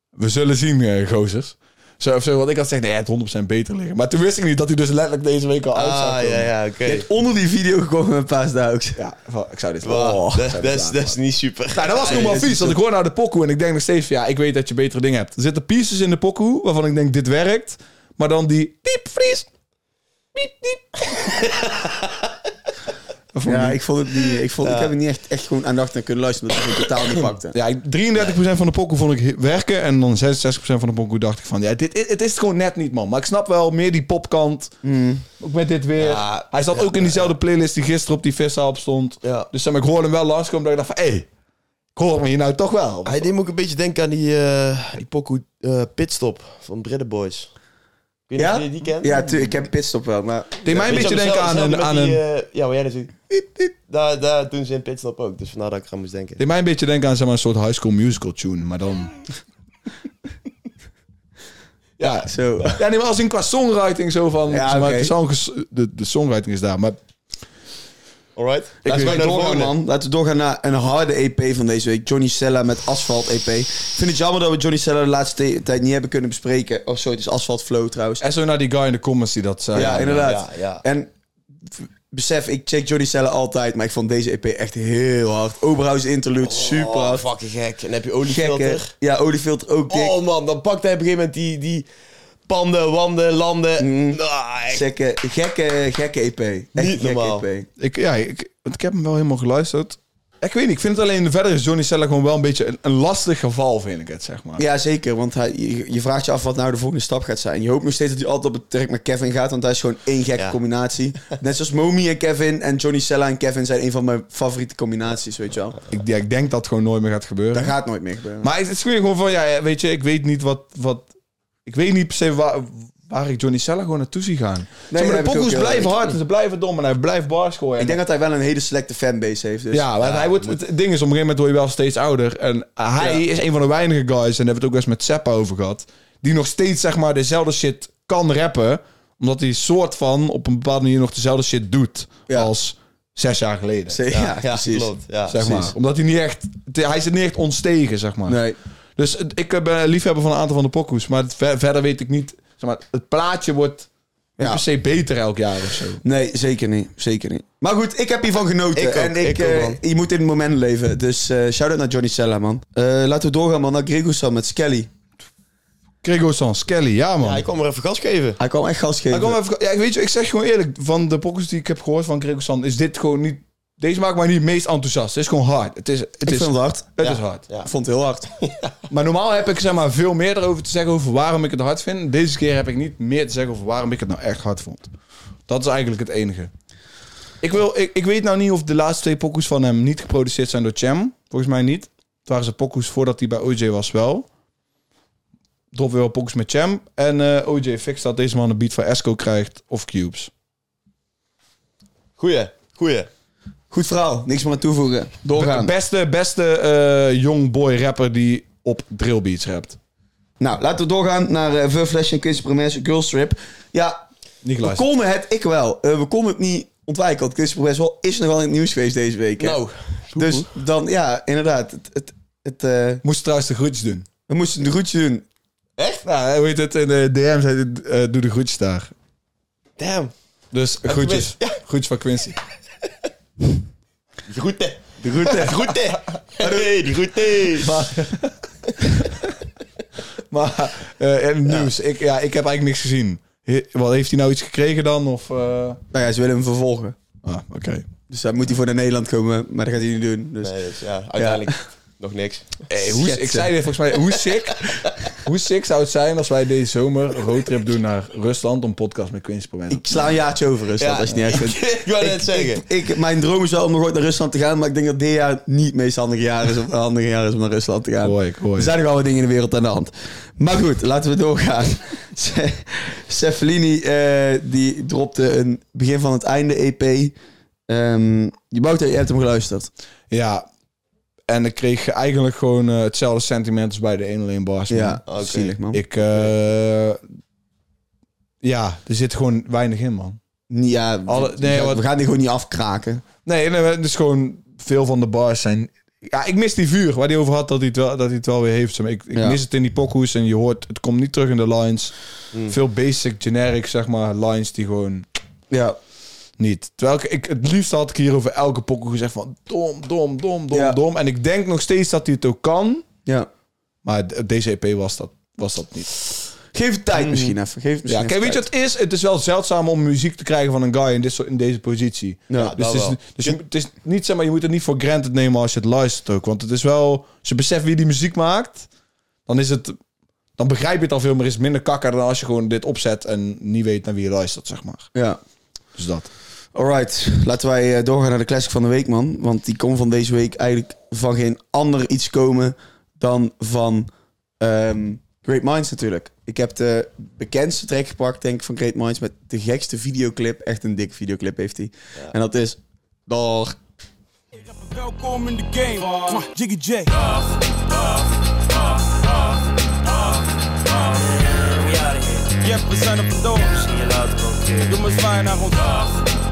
We zullen zien, eh, gozers. Zo, of zo, want ik had gezegd, nee, had 100% beter liggen. Maar toen wist ik niet dat hij dus letterlijk deze week al uit zou Ah, komen. ja, ja, oké. Onder die video gekomen met Paasdaux. Ja, van, ik zou dit Wow, Oh, dat- ik zou dit dat is- laten, dat is niet super. Nou, dat was nog wel vies. Want ik hoor nou de pokoe en ik denk nog steeds van... Ja, ik weet dat je betere dingen hebt. Er zitten pieces in de pokoe waarvan ik denk, dit werkt. Maar dan die diepvries. Piep. Dat ik Ja, ik vond het niet. Ik, vond, ik heb het niet echt, echt gewoon aandachtig naar kunnen luisteren, omdat ik het totaal niet pakte. Ja, ik- 33% van de pokoe vond ik werken. En dan 66% van de pokoe dacht ik van... Ja, dit, het is gewoon net niet, man. Maar ik snap wel meer die popkant. Ook met dit weer. Ja, Hij zat ook in diezelfde playlist die gisteren op die viszaal op stond. Ja. Dus zeg maar, ik hoorde hem wel langskomen. Dat ik dacht van... Hé, hey, ik hoor me hier nou toch wel. Hij deed me ook een beetje denken aan die, eh die pokoe eh, Pitstop van Britten Boys. Ik weet niet Ja? of je die kent. Ja, tu- ik heb pitstop wel, maar... deed mij een beetje denken aan een... Aan een eh, ja, waar jij natuurlijk... Daar, daar doen ze in Pitstop ook. Dus vandaar dat ik eraan moest denken. deed mij een beetje denken aan zeg maar, een soort high school musical tune. Maar dan... ja, Zo. Ja, nee, maar als in qua songwriting zo van... Ja, zeg maar, de, song- de, de songwriting is daar, maar... Alright. Ik Laten we doorgaan, man. Laten we doorgaan naar een harde EP van deze week. Johnny Sella met Asphalt EP. Ik vind het jammer dat we Johnny Sella de laatste te- tijd niet hebben kunnen bespreken. Oh, sorry, het is Asphalt Flow trouwens. En zo naar die guy in de comments die dat zei. ja, inderdaad. ja, ja. En besef, ik check Johnny Sella altijd, maar ik vond deze EP echt heel hard. Oberhouse interlude, super Oh, hard. fucking gek. En dan heb je oliefilter. Ja, oliefilter ook dik. Oh man, dan pakt hij op een gegeven moment die, die panden, wanden, landen. Mm. Ah. Gekke, gekke, gekke EP. Echt Niet gekke normaal. EP. Ik, ja, ik, want ik heb hem wel helemaal geluisterd. Ik weet niet, ik vind het alleen... Verder is Johnny Sella gewoon wel een beetje een, een lastig geval, vind ik het, zeg maar. Ja, zeker. Want hij, je, je vraagt je af wat nou de volgende stap gaat zijn. Je hoopt nog steeds dat hij altijd op het trek met Kevin gaat. Want hij is gewoon één gekke Ja. combinatie. Net zoals Momi en Kevin en Johnny Sella en Kevin zijn een van mijn favoriete combinaties, weet je wel. Ik, ja, ik denk dat het gewoon nooit meer gaat gebeuren. Dat gaat nooit meer gebeuren. Maar het is gewoon van, ja, weet je, ik weet niet wat... wat ik weet niet per se waar, waar ik Johnny Sella gewoon naartoe zie gaan. zeg maar, de pokoes blijven hard en ze blijven dom en hij blijft bars gooien. ik denk dat hij wel een hele selecte fanbase heeft. Dus. ja, want hij wordt, het ding is, op een gegeven moment word je wel steeds ouder. En hij Ja. is een van de weinige guys, en daar hebben we het ook wel eens met Seppa over gehad, die nog steeds, zeg maar, dezelfde shit kan rappen, omdat hij soort van op een bepaalde manier nog dezelfde shit doet Ja. als zes jaar geleden. Ze- ja, precies. klopt. Ja. zeg precies. maar. Omdat hij niet echt, hij zit niet echt ontstegen, zeg maar. Nee. Dus ik ben liefhebber van een aantal van de pokoes, maar ver- verder weet ik niet, zeg maar, het plaatje wordt Ja. per se beter elk jaar of zo. Nee, zeker niet. Zeker niet. Maar goed, ik heb hiervan genoten. Ik ook, en ik, ik ook, eh, je moet in het moment leven. Dus eh shout-out naar Johnny Sella, man. Eh, laten we doorgaan, man. Naar Gregosan met Skelly. Gregor Sans, Kelly, ja man. Ja, ik kwam er even gas geven. Hij kwam echt gas geven. Ja, kom even, ja, ik weet je, ik zeg gewoon eerlijk, van de pokkers die ik heb gehoord van Gregor Sand, is dit gewoon niet... Deze maakt mij niet het meest enthousiast. Het is gewoon hard. Het is, het ik is, vond het hard. het Ja. is hard. Ja. Ik vond het heel hard. Maar normaal heb ik zeg maar veel meer erover te zeggen over waarom ik het hard vind. Deze keer heb ik niet meer te zeggen over waarom ik het nou echt hard vond. Dat is eigenlijk het enige. Ik, wil, ik, ik weet nou niet of de laatste twee pokoes van hem niet geproduceerd zijn door Cham. Volgens mij niet. Het waren ze pokoes voordat hij bij OJ was wel. Drop weer wel pokoes met Cham. En eh, OJ fix dat deze man een beat van Esco krijgt of Cubes. Goeie, goeie. Goed verhaal. Niks meer aan toevoegen. Doorgaan. Beste, beste eh young boy rapper die op drillbeats rapt. Nou, laten we doorgaan naar uh, Verflash en Quincy Promes Girlstrip. Ja, Niet we geluisterd. konden het, ik wel. Eh, we konden het niet ontwijken, want Promes wel is nog wel in het nieuws geweest deze week. hè. Nou, dus dan, ja, inderdaad. Het, het, het, eh, Moest trouwens de groetjes doen. we moesten de groetje doen. echt? Nou, hoe heet het? In de DM eh, doe de groetjes daar. Damn. Dus je groetjes. mis- Groetjes van Quincy. Die groeten. De groeten. Die groeten. Hey, die groeten. Maar, maar eh, nieuws. Ik, ja, ik heb eigenlijk niks gezien. He- wat, heeft hij nou iets gekregen dan? Of, eh? Nou ja, ze willen hem vervolgen. Ah, oké. Dus dan moet hij voor naar Nederland komen, maar dat gaat hij niet doen. Dus. Nee, dus ja, uiteindelijk nog niks. Hey, hoe, ik zei dit volgens mij. Hoe sick, hoe sick zou het zijn als wij deze zomer een roadtrip doen naar Rusland om podcast met Quincy te Ik sla een jaartje over Rusland, als je niet erg vindt. ik wou net zeggen. Ik, ik- mijn droom is wel om nog ooit naar Rusland te gaan, maar ik denk dat dit jaar niet het meest handige jaar is om, handige jaar is om naar Rusland te gaan. Hoor ik, hoor Er zijn nog wel wat dingen in de wereld aan de hand. Maar goed, laten we doorgaan. Ce- Cefalini, eh, die dropte een begin van het einde EP. Ehm je Wouter, je hebt hem geluisterd. Ja. En ik kreeg eigenlijk gewoon eh, hetzelfde sentiment als bij de 1 alleen bars. man. Ja, Oké. zielig man. Ik, eh, ja, er zit gewoon weinig in, man. Ja, Alle- we, nee, wat- we gaan die gewoon niet afkraken. Nee, nee, het is gewoon veel van de bars zijn Ja, ik mis die vuur waar hij over had dat hij het wel, dat hij het wel weer heeft. zeg maar. Ik, ik Ja. mis het in die pokoes en je hoort, het komt niet terug in de lines. Mm. Veel basic, generic, zeg maar, lines die gewoon Ja. Niet. Terwijl ik, ik het liefst had ik hier over elke pokoe gezegd van dom, dom, dom, dom, Ja. dom. En ik denk nog steeds dat hij het ook kan. ja. Maar deze EP was dat, was dat niet. Geef het tijd misschien even. Geef het misschien Ja, kijk, weet je wat het is? Het is wel zeldzaam om muziek te krijgen van een guy in, dit, in deze positie. Ja, dus dat het is, wel. dus je, het is niet, zeg maar, je moet het niet voor granted nemen als je het luistert ook. Want het is wel, als je beseft wie die muziek maakt, dan is het, dan begrijp je het al veel meer. Is het minder kakker dan als je gewoon dit opzet en niet weet naar wie je luistert, zeg maar. Ja. Dus dat. Alright, laten wij eh, doorgaan naar de classic van de week, man. Want die kon van deze week eigenlijk van geen ander iets komen dan van ehm, Great Minds natuurlijk. Ik heb de bekendste track gepakt, denk ik, van Great Minds met de gekste videoclip. Echt een dikke videoclip heeft hij. En dat is Dag. Welkom in de game. Jiggy J. Yep, we zijn vandoor. Zie je later ook keer. Doe maar zwaaien naar ons. Yep,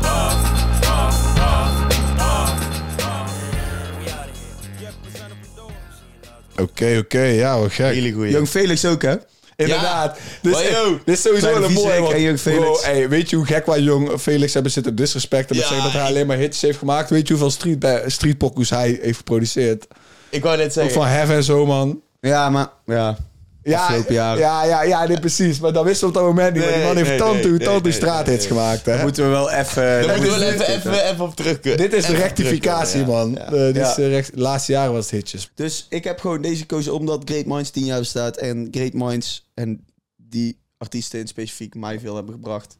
Oké, oké, ja, wat gek. Hele goeie. Young Felix ook, hè? Inderdaad. Dit, is, Maar yo, dit is sowieso wel een mooie. Want- en Jong Felix. Bro, hey, weet je hoe gek wij Jong Felix hebben zitten disrespecten met Ja, zeggen dat hij alleen maar hits heeft gemaakt? Weet je hoeveel street, bij- street pokoes hij heeft geproduceerd? Ik wou net Ook zeggen. van Hef en zo, man. Ja, maar... Ja, Afgelopen jaren. ja, ja, ja, nee, precies. Maar dat wisten we op dat moment niet. maar die Nee, man heeft nee, nee, nee, nee, straathits gemaakt, hè? moeten we wel even... Daar moeten we wel even, even, even op terug. Dit is de rectificatie, man. ja. Eh, dit Ja. is de laatste jaren was het hitjes. Dus ik heb gewoon deze gekozen omdat Great Minds 10 jaar bestaat. En Great Minds en die artiesten in specifiek mij veel hebben gebracht.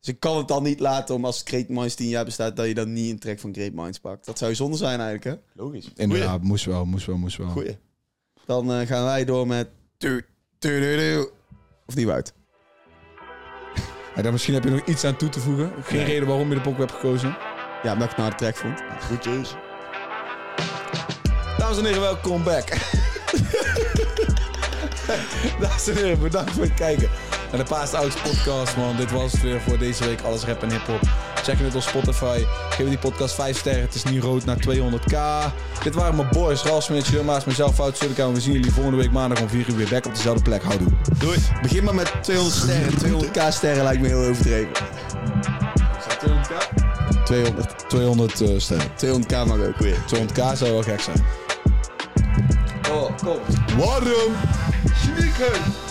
Dus ik kan het dan niet laten om als Great Minds 10 jaar bestaat... dat je dan niet een track van Great Minds pakt. Dat zou zonde zijn eigenlijk, hè? Logisch. Inderdaad, moest wel, moest wel, moest wel. Goeie. Dan eh, gaan wij door met... tu- tu- tu. Of niet Wout? En dan misschien heb je nog iets aan toe te voegen. Geen reden waarom je de pokoe hebt gekozen. Ja, omdat ik het naar de track vond. Goedjes. Dames en heren, welkom back. Dames en heren, bedankt voor het kijken naar de Paas Ouds podcast, man. Dit was het weer voor deze week. Alles rap en hip-hop. Check het op Spotify. Geef die podcast 5 sterren. Het is niet rood naar 200k. Dit waren mijn boys, Ralf Smits, Jurma's, mezelf, Fout Sudeka. We zien jullie volgende week maandag om 4 uur weer back op dezelfde plek. Houdoe. Doei. Begin maar met 200 sterren. 200k sterren lijkt me heel overdreven. 200. 200 eh, sterren. 200k mag ook. 200k zou wel gek zijn. Oh, kom. Waarom?